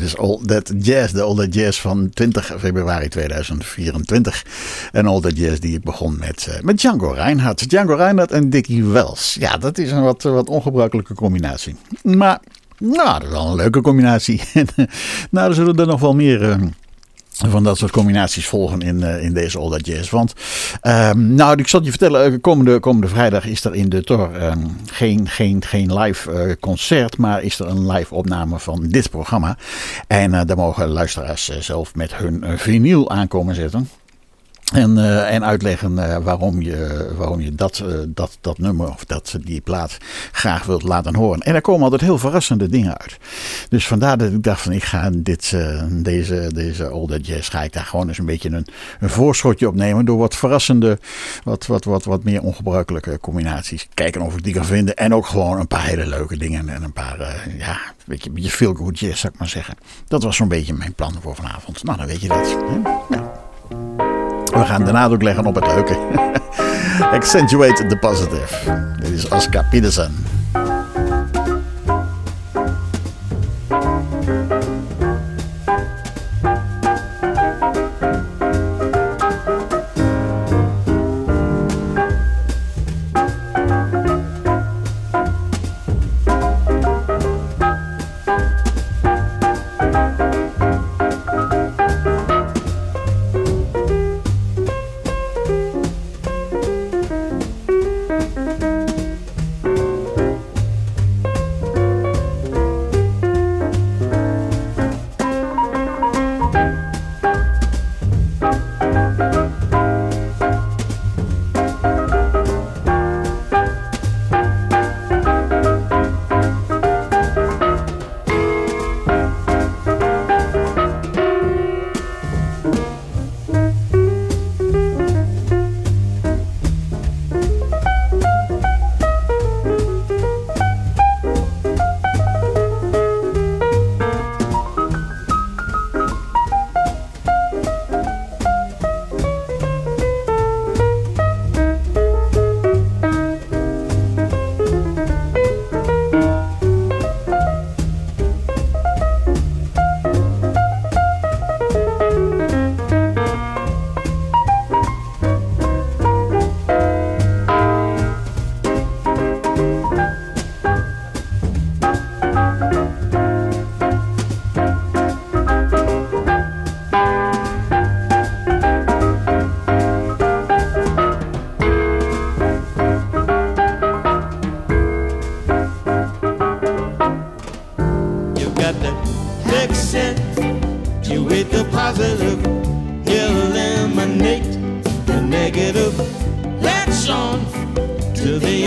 is All That Jazz, de All That Jazz van 20 februari 2024. En All That Jazz die ik begon met, uh, met Django Reinhardt. Django Reinhardt en Dickie Wells. Ja, dat is een wat, wat ongebruikelijke combinatie. Maar, nou, dat is wel een leuke combinatie. nou, er zullen er nog wel meer... Van dat soort combinaties volgen in, uh, in deze All That Jazz. Want, um, nou, ik zal je vertellen, komende, komende vrijdag is er in de Tor um, geen, geen, geen live uh, concert, maar is er een live opname van dit programma. En daar mogen luisteraars zelf met hun vinyl aankomen zetten. En, uh, en uitleggen uh, waarom je, waarom je dat, uh, dat, dat nummer of dat, die plaat graag wilt laten horen. En er komen altijd heel verrassende dingen uit. Dus vandaar dat ik dacht van ik ga dit, deze, deze Older Jazz ga ik daar gewoon eens een beetje een, een voorschotje op nemen. Door wat verrassende, wat, wat, wat, wat meer ongebruikelijke combinaties. Kijken of ik die kan vinden. En ook gewoon een paar hele leuke dingen. En een paar, ja, een beetje, een beetje zou ik maar zeggen. Dat was zo'n beetje mijn plan voor vanavond. Nou dan weet je dat. Hè? Ja. We gaan de nadruk leggen op het leuke. Accentuate the positive. Dit is Oscar Peterson.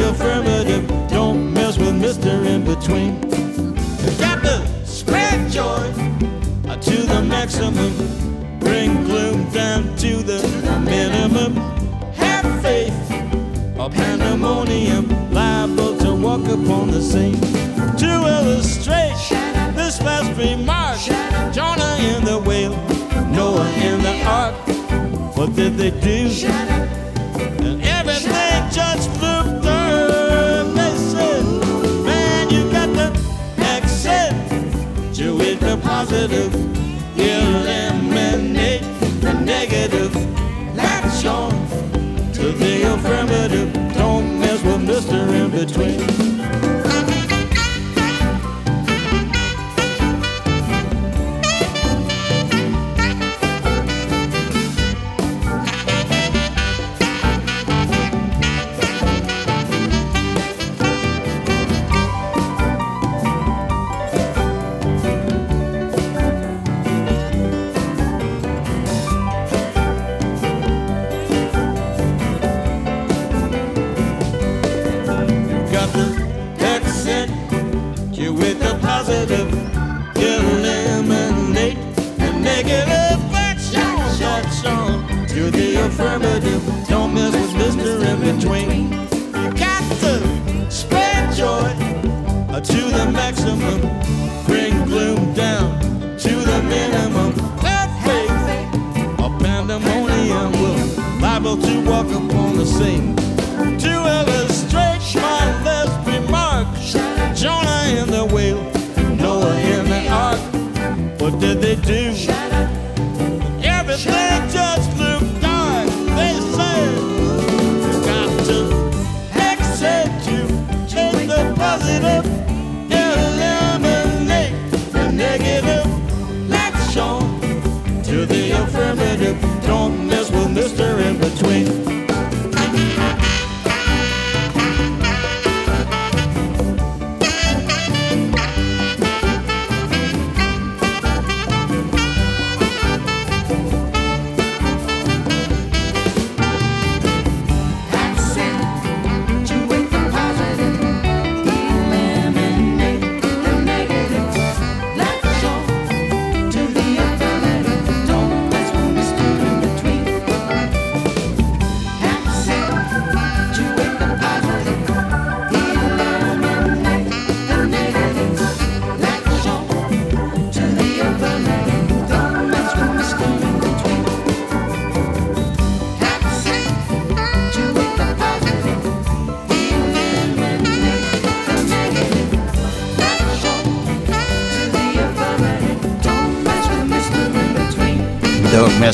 affirmative. Don't mess with Mr. In Between. Got the spread joy to the maximum. Bring gloom down to the minimum. Have faith or pandemonium liable to walk upon the scene. To illustrate this last remark, Jonah in the whale, Noah in the ark. What did they do? positive, eliminate the negative, latch on to the affirmative. Don't mess with Mr. In Between.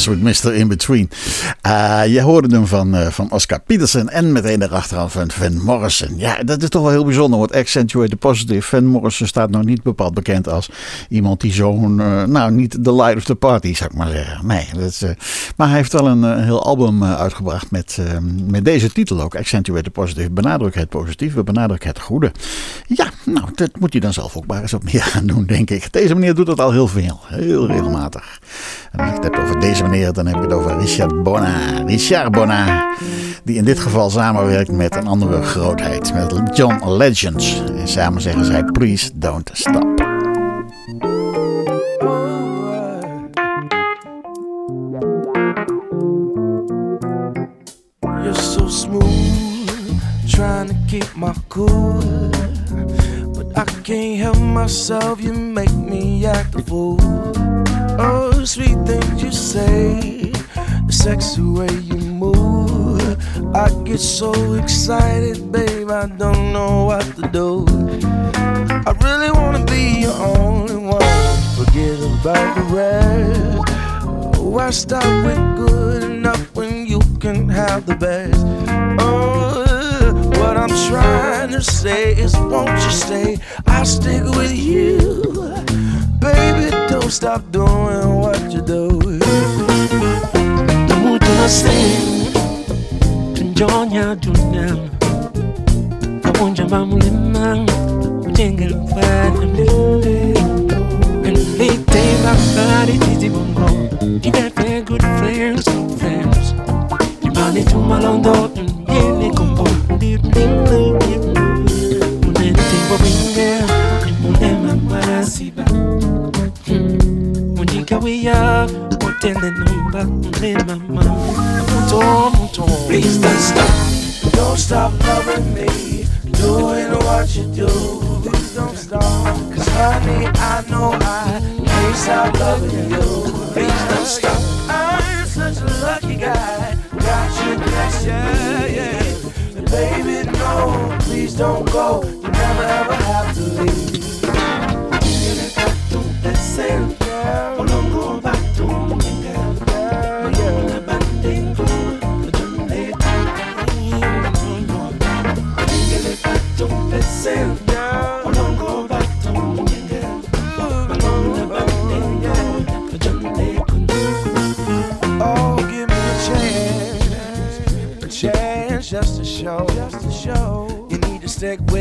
Don't Mess With Mr. In Between. Uh, je hoorde hem van, uh, van Oscar Peterson en meteen daarachteraan van Van Morrison. Ja, dat is toch wel heel bijzonder, want Accentuate the Positive. Van Morrison staat nog niet bepaald bekend als iemand die zo'n, uh, nou niet the light of the party zou ik maar zeggen. Nee, dat is, maar hij heeft wel een heel album uitgebracht met, met deze titel ook. Accentuate the Positive. Benadruk het positieve, benadruk het goede. Ja, nou, dat moet hij dan zelf ook maar eens op meer gaan doen, denk ik. Deze meneer doet dat al heel veel, heel regelmatig. En als ik het over deze meneer, dan heb ik het over Richard Bona. Richard Bona, die in dit geval samenwerkt met een andere grootheid, met John Legends. En samen zeggen zij, please don't stop. You're so smooth, trying to keep my cool. But I can't help myself, you make me act a fool. Oh, sexy way you move. I get so excited, babe, I don't know what to do. I really wanna be your only one, forget about the rest. Why stop with good enough when you can have the best? Oh, what I'm trying to say is, won't you stay? I'll stick with you. Baby, don't stop doing what you do. Nasıl Tunjonya dünyam Kavunca ben mulimam Ujengil fadam Birlikte bakar itici bongo Gider ve good friends good friends Dimani tuma londo Yeni kombo Bir dinle bir Munen tebo binge Munen mamasiba Munika wiya Mutenenu Please don't stop, don't stop loving me, doing what you do. Please don't stop, cause honey, I know I can't stop loving you. Please don't stop. I'm such a lucky guy, got you next to me. Baby, no, please don't go. You never ever have to leave. Stick with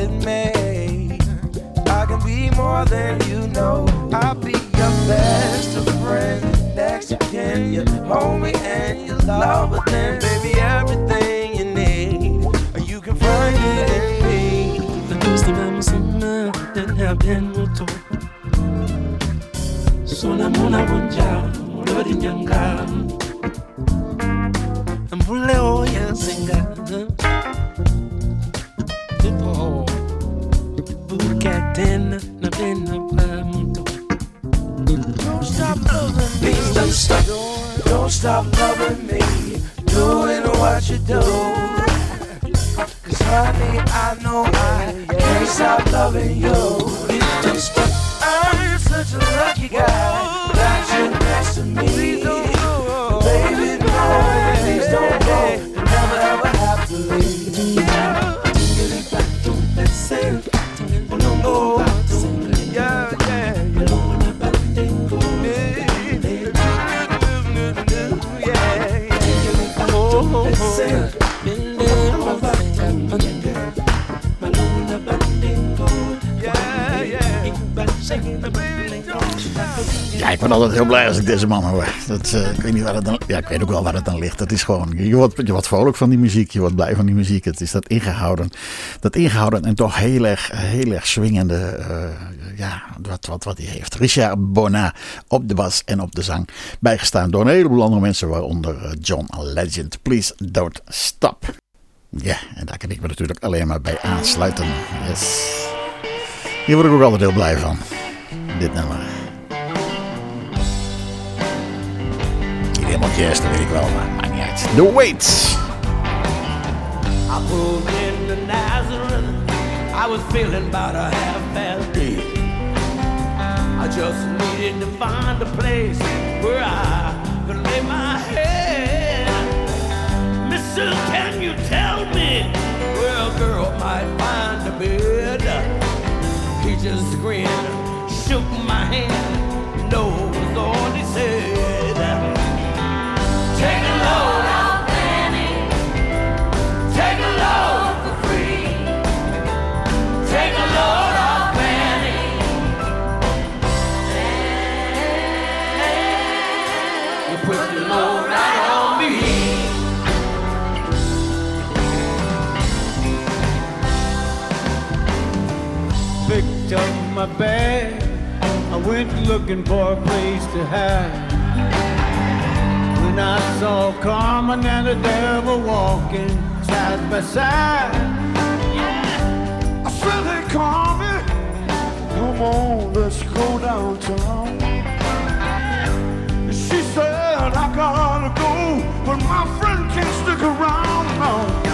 deze man hoor. Dat, eh, ik weet niet waar het dan... Ja, ik weet ook wel waar het dan ligt. Dat is gewoon... Je wordt, je wordt vrolijk van die muziek. Je wordt blij van die muziek. Het is dat ingehouden. Dat ingehouden en toch heel erg, heel erg swingende... eh, ja, wat, wat, wat hij heeft. Richard Bona op de bas en op de zang. Bijgestaan door een heleboel andere mensen. Waaronder eh, John Legend. Please don't stop. Ja, en daar kan ik me natuurlijk alleen maar bij aansluiten. Yes. Hier word ik ook altijd heel blij van. Dit nummer. Niet helemaal jazz, dat weet ik wel, maar maakt niet uit. The Waits. I pulled into Nazareth. I was feeling about a half-past dead. I just needed to find a place where I could lay my head. Mister, can you tell me where a girl might find a bed? He just grinned, shook my hand, no was all he said. Picked up my bag. I went looking for a place to hide. When I saw Carmen and the devil walking side by side, I said, Hey, Carmen, come on, let's go downtown. And She said, I gotta go, but my friend can't stick around. No.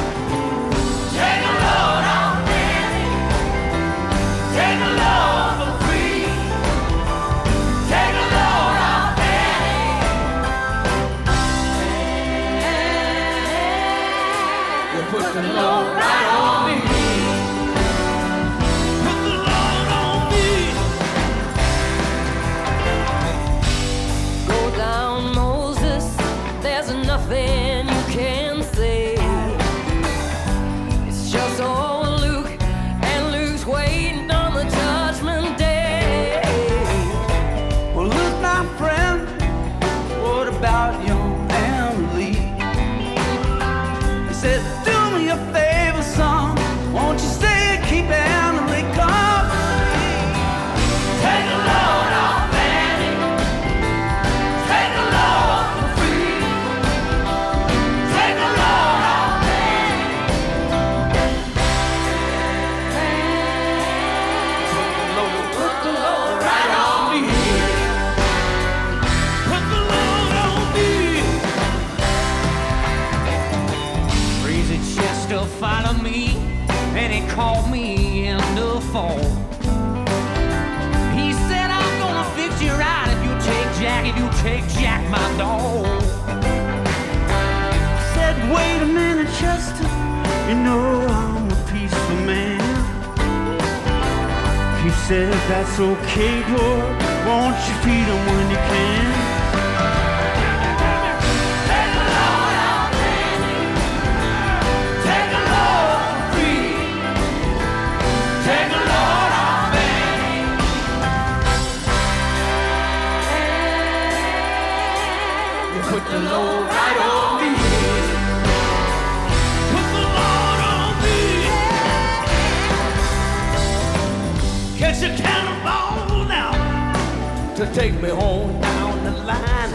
Catch a cannonball now to take me home down the line.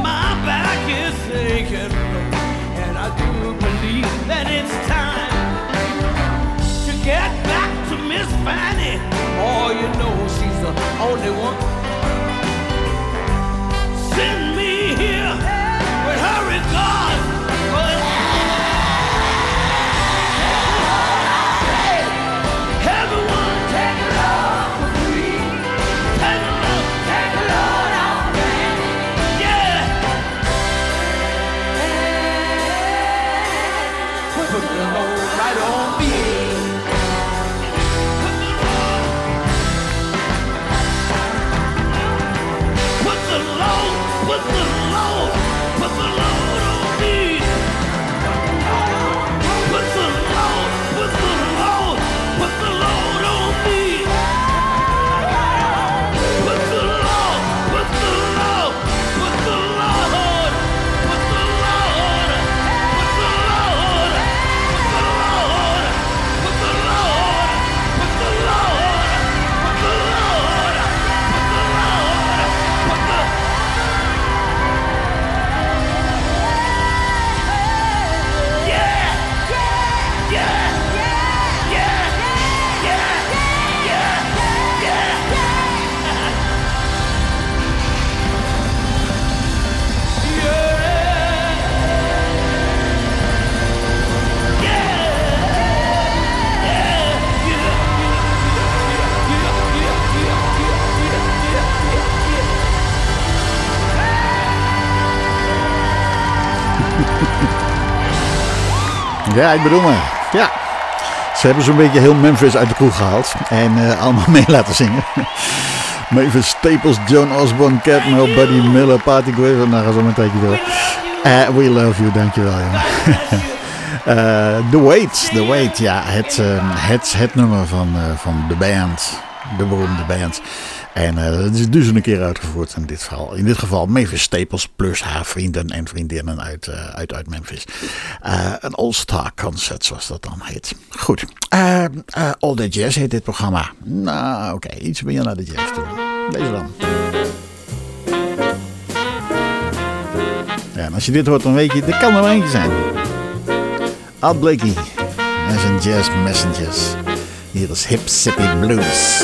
My back is aching, and I do believe that it's time to get back to Miss Fanny Oh, you know she's the only one. Ja, ik bedoel maar. Ja. Ze hebben zo'n beetje heel Memphis uit de kroeg gehaald. En eh, allemaal mee laten zingen. Mavis Staples, Joan Osborne, Catmull, Buddy Miller, Party Graver. Nou, ga zo maar een door. Eh, we love you, dankjewel jongen. Eh, The Wait, The Wait. Ja, het, het, het nummer van, van de band. De beroemde band. En eh, dat is een keer uitgevoerd in dit geval. In dit geval Mavis Staples plus haar vrienden en vriendinnen uit, eh, uit, uit Memphis. Eh, een All-Star Concert zoals dat dan heet. Goed. All the Jazz heet dit programma. Nou oké, iets meer naar de jazz toe. Deze dan. Ja, en als je dit hoort dan weet je, er kan er eentje zijn. Art Blakey en Jazz Messengers. Hier is Hip Sippy Blues.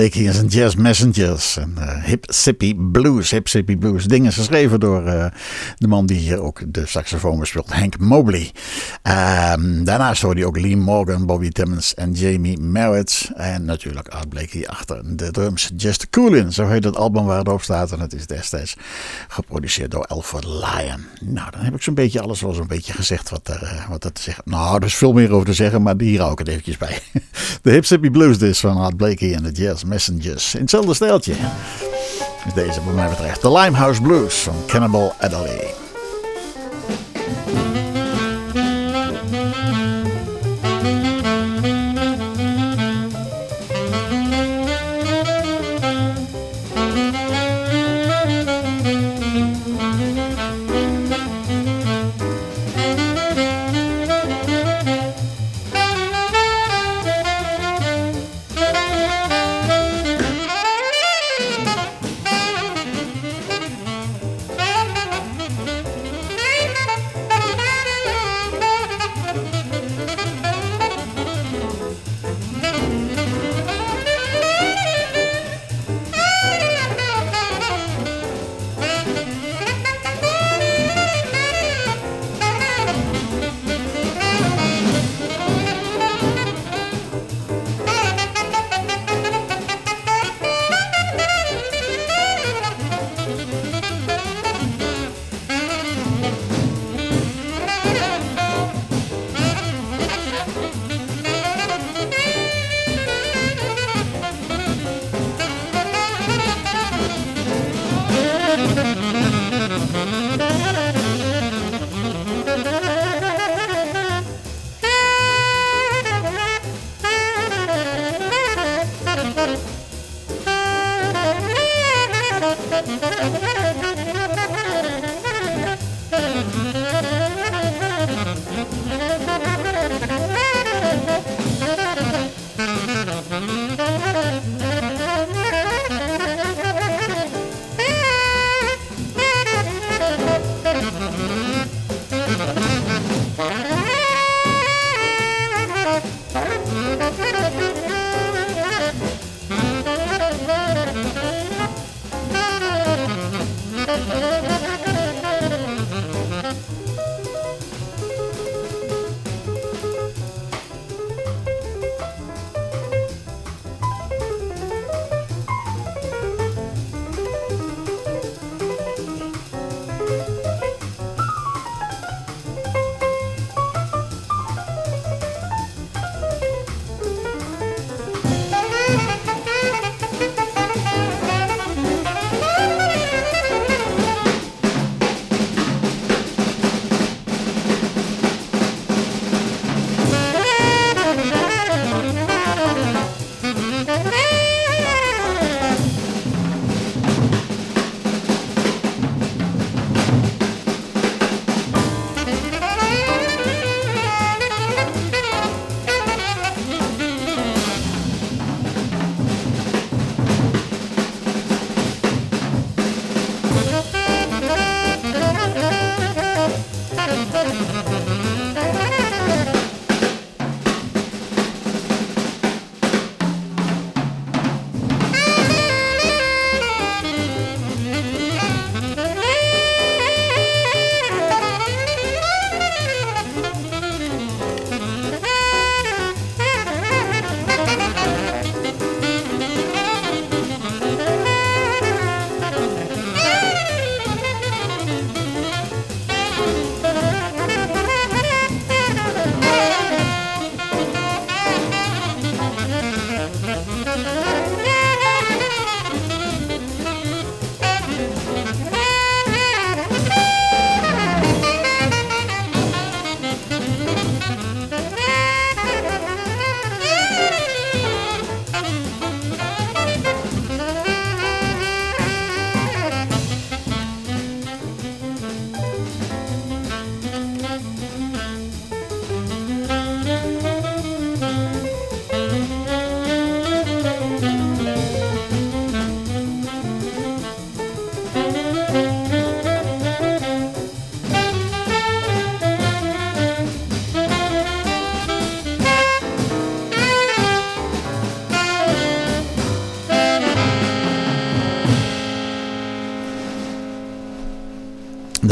Art Blakey en zijn Jazz Messengers. En uh, Hip Sippy Blues. Hip Sippy Blues. Dingen geschreven door uh, de man die hier ook de saxofoon bespeelt. Hank Mobley. Um, daarnaast hoorde ook Lee Morgan, Bobby Timmons en Jamie Merritt. En natuurlijk Art Blakey achter de drums. Just Coolin, zo heet het album waar het op staat. En het is destijds geproduceerd door Alfred Lion. Nou, dan heb ik zo'n beetje alles wel zo'n beetje gezegd wat er, uh, wat er te zeggen. Nou, er is veel meer over te zeggen, maar hier hou ik het eventjes bij. de Hip Sippy Blues dus van Art Blakey en de Jazz Messengers. In hetzelfde stijltje is deze wat mij betreft. De Limehouse Blues van Cannibal Adderley.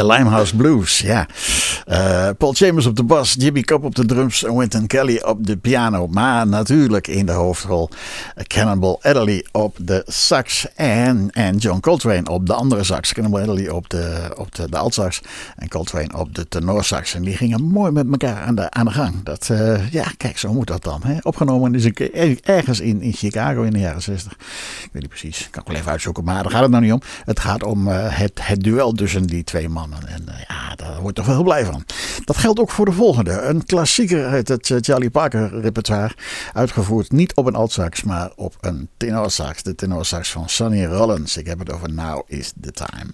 Limehouse Blues, ja. Eh, Paul Chambers op de bas, Jimmy Cobb op de drums en Wynton Kelly op de piano. Maar natuurlijk in de hoofdrol Cannonball Adderley op de sax en, en John Coltrane op de andere sax. Cannonball Adderley op de, op de, de altsax en Coltrane op de tenorsax. En die gingen mooi met elkaar aan de, aan de gang. Dat, eh, ja, kijk, zo moet dat dan. Hè? Opgenomen is keer ergens in, in Chicago in de jaren 60. Ik weet niet precies, kan ik wel even uitzoeken. Maar daar gaat het nou niet om. Het gaat om eh, het, het duel tussen die twee mannen. En ja, daar word ik toch wel heel blij van. Dat geldt ook voor de volgende. Een klassieker uit het Charlie Parker repertoire. Uitgevoerd niet op een altsax, maar op een tenorsax. De tenorsax van Sonny Rollins. Ik heb het over Now is the Time.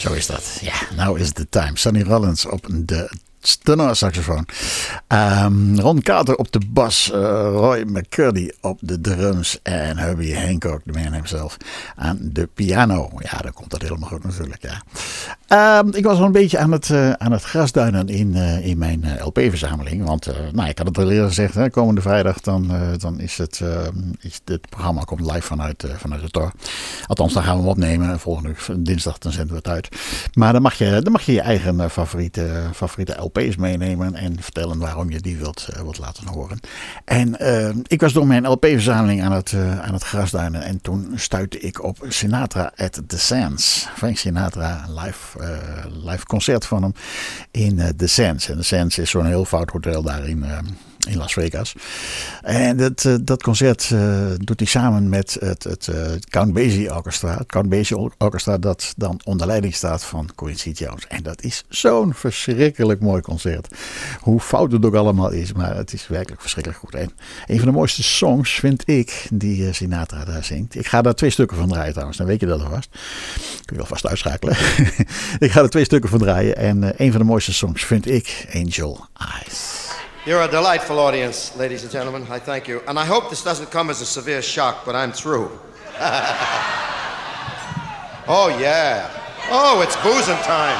Zo is dat. Ja, now is de time. Sunny Rollins op de tenorsaxofoon. Ehm Ron Carter op de bas. eh, Roy McCurdy op de drums. En Herbie Hancock, de man hemzelf, aan de piano. Ja, dan komt dat helemaal goed natuurlijk. Ja. Ehm, ik was al een beetje aan het, eh, aan het grasduinen in, eh, in mijn LP-verzameling. Want nou, ik had het al eerder gezegd. Hè, komende vrijdag dan, dan is het, eh, is het programma komt live vanuit, vanuit de Tor. Althans, dan gaan we hem opnemen. Volgende dinsdag dan zenden we het uit. Maar dan mag je dan mag je, je eigen favoriete, favoriete Meenemen. En vertellen waarom je die wilt, eh, wilt laten horen. En eh, ik was door mijn LP-verzameling aan het, eh, aan het grasduinen. En toen stuitte ik op Sinatra at the Sands. Frank Sinatra, live, live concert van hem in The Sands. En The Sands is zo'n heel fout hotel daar in, in Las Vegas. En dat, eh, dat concert eh, doet hij samen met het, het eh, Count Basie Orchestra. Het Count Basie Orchestra dat dan onder leiding staat van Quincy Jones. En dat is zo'n verschrikkelijk mooi concert. Hoe fout het ook allemaal is, maar het is werkelijk verschrikkelijk goed. En een van de mooiste songs vind ik die Sinatra daar zingt. Ik ga daar twee stukken van draaien trouwens, dan weet je dat alvast. Kun je alvast uitschakelen. ik ga er twee stukken van draaien. En een van de mooiste songs vind ik Angel Eyes. You're a delightful audience, ladies and gentlemen. I thank you. And I hope this doesn't come as a severe shock, but I'm through. oh, yeah. Oh, it's boozing time.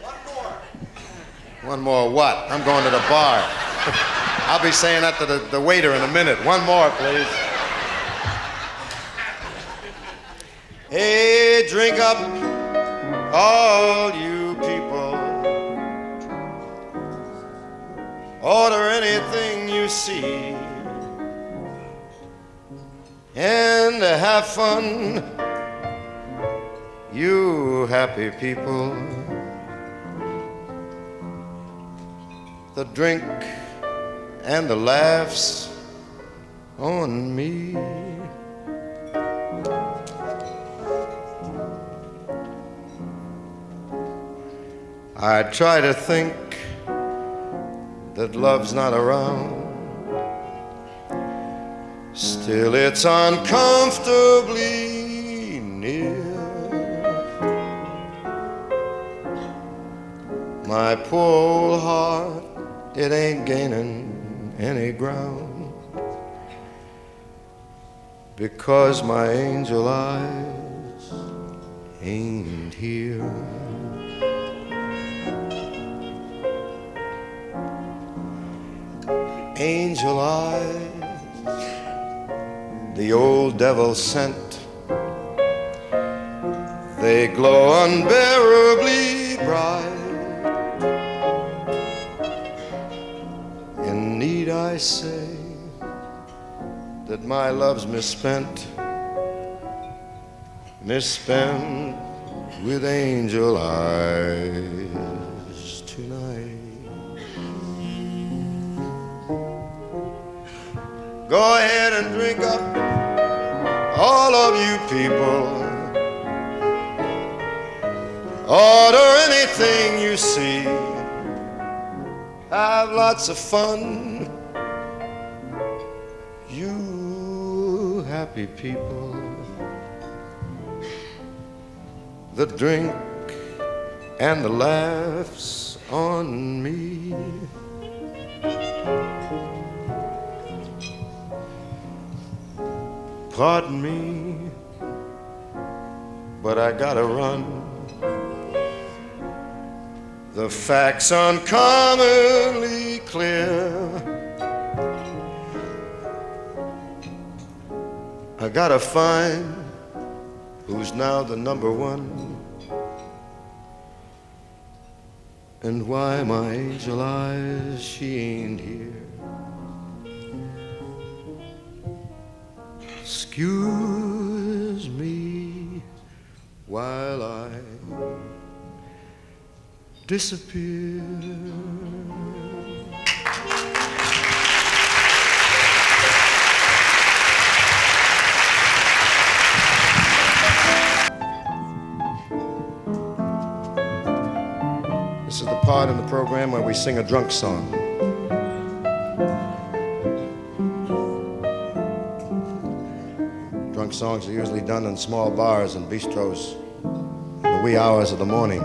One more One more what? I'm going to the bar. I'll be saying that to the, the waiter in a minute. One more, please. Hey, drink up, all you And have fun, you happy people. The drink and the laughs on me. I try to think that love's not around. Still, it's uncomfortably near. My poor old heart, it ain't gaining any ground because my angel eyes ain't here. angel eyes the old devil sent. They glow unbearably bright. In need I say that my love's misspent, misspent with angel eyes tonight. Go ahead and all of you people. Order anything you see. Have lots of fun. You happy people. The drink and the laughs on me. Pardon me, but I gotta run. The facts uncommonly clear. I gotta find who's now the number one and why my angel eyes she ain't here. Excuse me while I disappear. This is the part in the program where we sing a drunk song. Songs are usually done in small bars and bistros in the wee hours of the morning.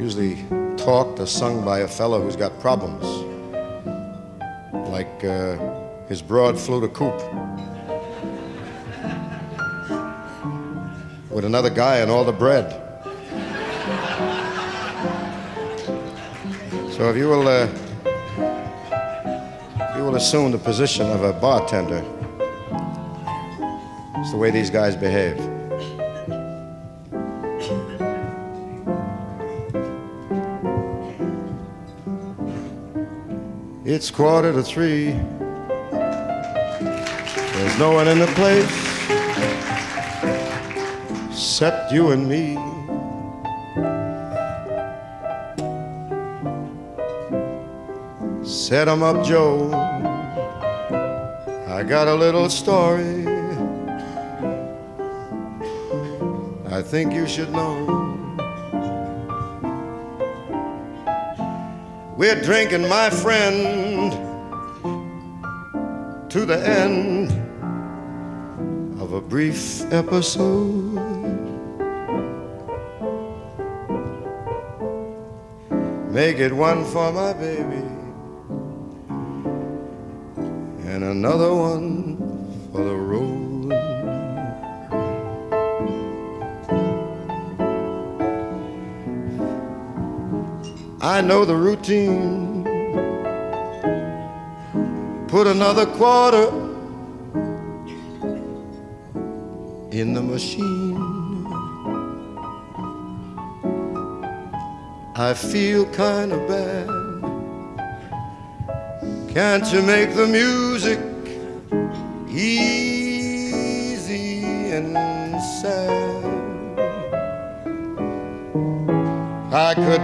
Usually talked or sung by a fellow who's got problems, like uh, his broad flew to coop. With another guy and all the bread. So if you will, uh, you will assume the position of a bartender. It's the way these guys behave. It's quarter to three. There's no one in the place except you and me. Set 'em up, Joe. I got a little story. Think you should know. We're drinking, my friend, to the end of a brief episode. Make it one for my baby and another one I know the routine. Put another quarter in the machine. I feel kind of bad. Can't you make the music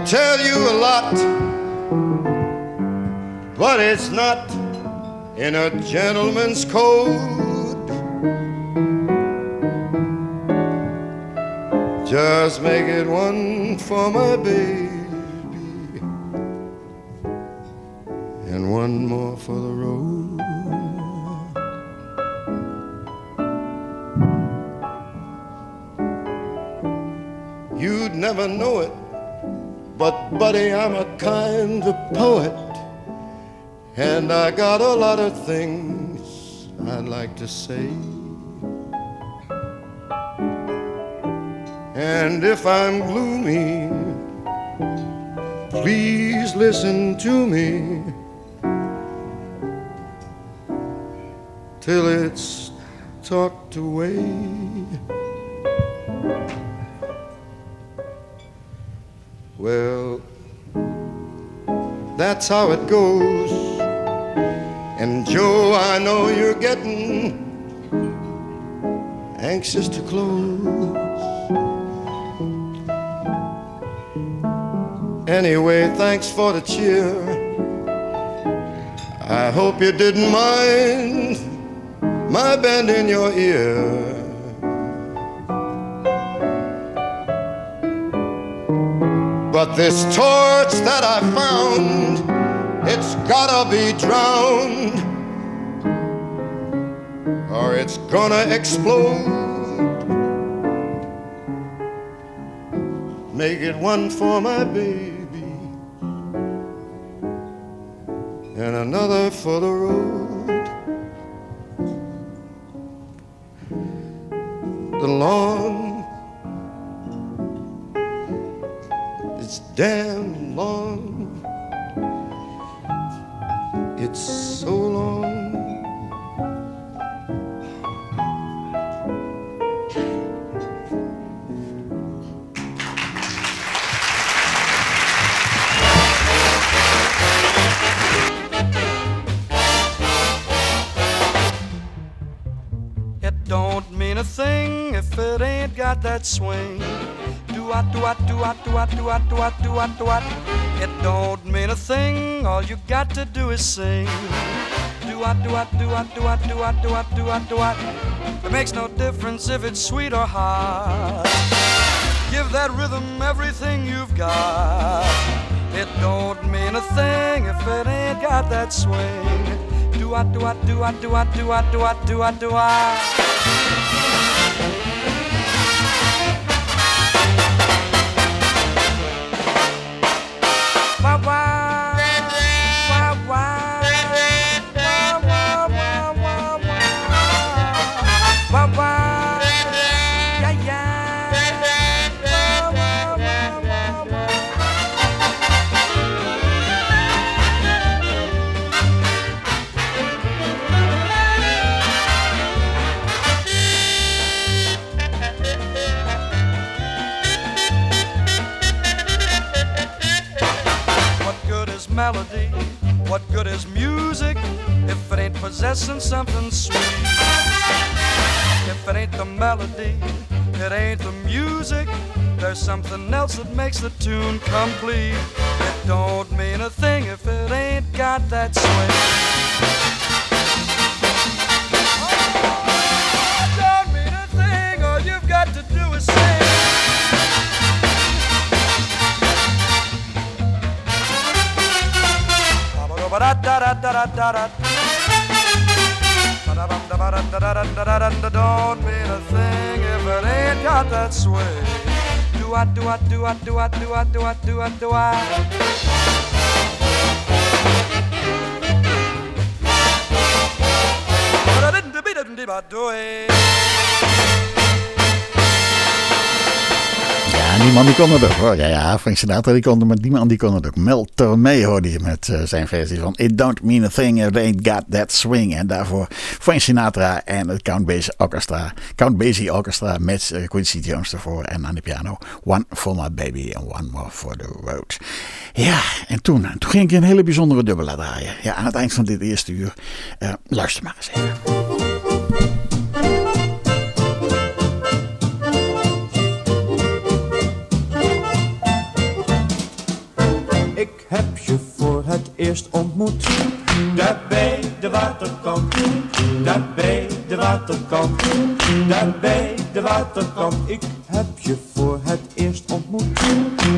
tell you a lot, but it's not in a gentleman's code. Just make it one for my baby and one more for the road. You'd never know it, but buddy, I'm a kind of poet, and I got a lot of things I'd like to say. And if I'm gloomy, please listen to me till it's talked away. That's how it goes. And Joe, I know you're getting anxious to close. Anyway, thanks for the cheer. I hope you didn't mind my band in your ear. But this torch that I found, it's gotta be drowned, or it's gonna explode. Make it one for my baby, and another for the road. The lawn damn long. It's so long. It don't mean a thing if it ain't got that swing. Do do do do do what, do what, do what, do what. It don't mean a thing. All you got to do is sing. Do what, do what, do what, do what, do what, do what, do what, do what. It makes no difference if it's sweet or hot. Give that rhythm everything you've got. It don't mean a thing if it ain't got that swing. Do what, do what, do what, do what, melody. What good is music if it ain't possessing something sweet? If it ain't the melody, it ain't the music. There's something else that makes the tune complete. It don't mean a thing if it ain't got that swing. Don't mean a thing if it ain't got that sway. Do I, do I, do I, do I, do I, do I, do I, do I? Do it. Ja, die man die kon het ook hoor. Ja, ja, Frank Sinatra die kon het, maar die man die kon het ook. Mel Tormé hoorde je met eh, zijn versie van It Don't Mean a Thing, It Ain't Got That Swing. En daarvoor Frank Sinatra en het Count Basie Orchestra. Count Basie Orchestra met eh, Quincy Jones ervoor en aan de piano. One for my baby and one more for the road. Ja, en toen, toen ging ik een hele bijzondere dubbele draaien. Ja, aan het eind van dit eerste uur. Eh, luister maar eens even. Eerst ontmoet. Daar bij de waterkant. Daar bij de waterkant. Daar bij de waterkant. Ik heb je voor het eerst ontmoet.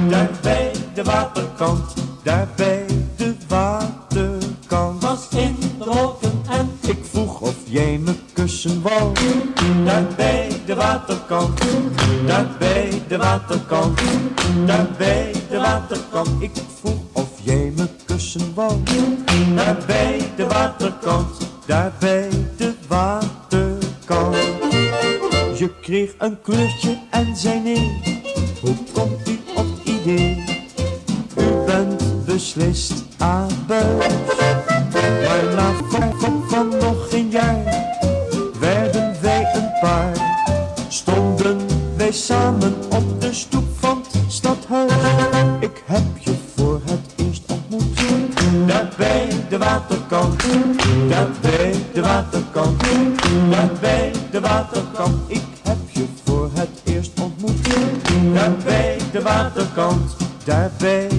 Daar bij de waterkant. Daar bij de waterkant. Was in de wolken en ik vroeg of jij me kussen wou. Daar bij de waterkant. Daar bij de waterkant. Daar bij de waterkant. Ik vroeg jij me kussen wou. Daar bij de waterkant. Daar bij de waterkant. Je kreeg een kleurtje en zei nee. Hoe komt u op idee? U bent beslist abuis. Maar na verkoop van nog geen jaar werden wij een paar. Stonden wij samen op de stoep van het stadhuis. Ik heb bij de waterkant. Daar bij de waterkant. Daar bij de waterkant. Ik heb je voor het eerst ontmoet. Daar bij de waterkant. Daar bij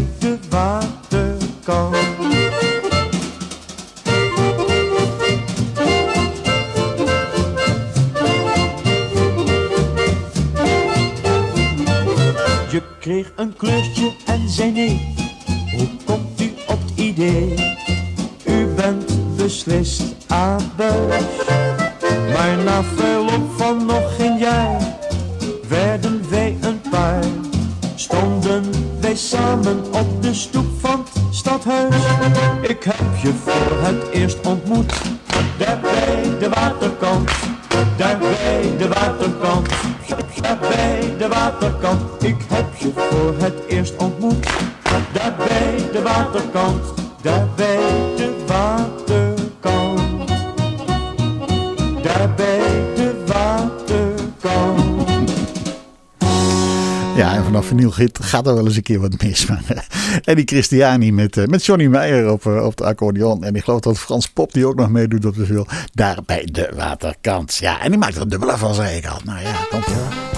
gaat er wel eens een keer wat mis. Maar, eh, Eddie Christiani met, eh, met Johnny Meijer op, eh, op de accordeon. En ik geloof dat Frans Pop die ook nog meedoet op de veel. Daar bij de waterkant. Ja, en die maakt er een dubbele van, zei ik al. Nou ja, komt hoor.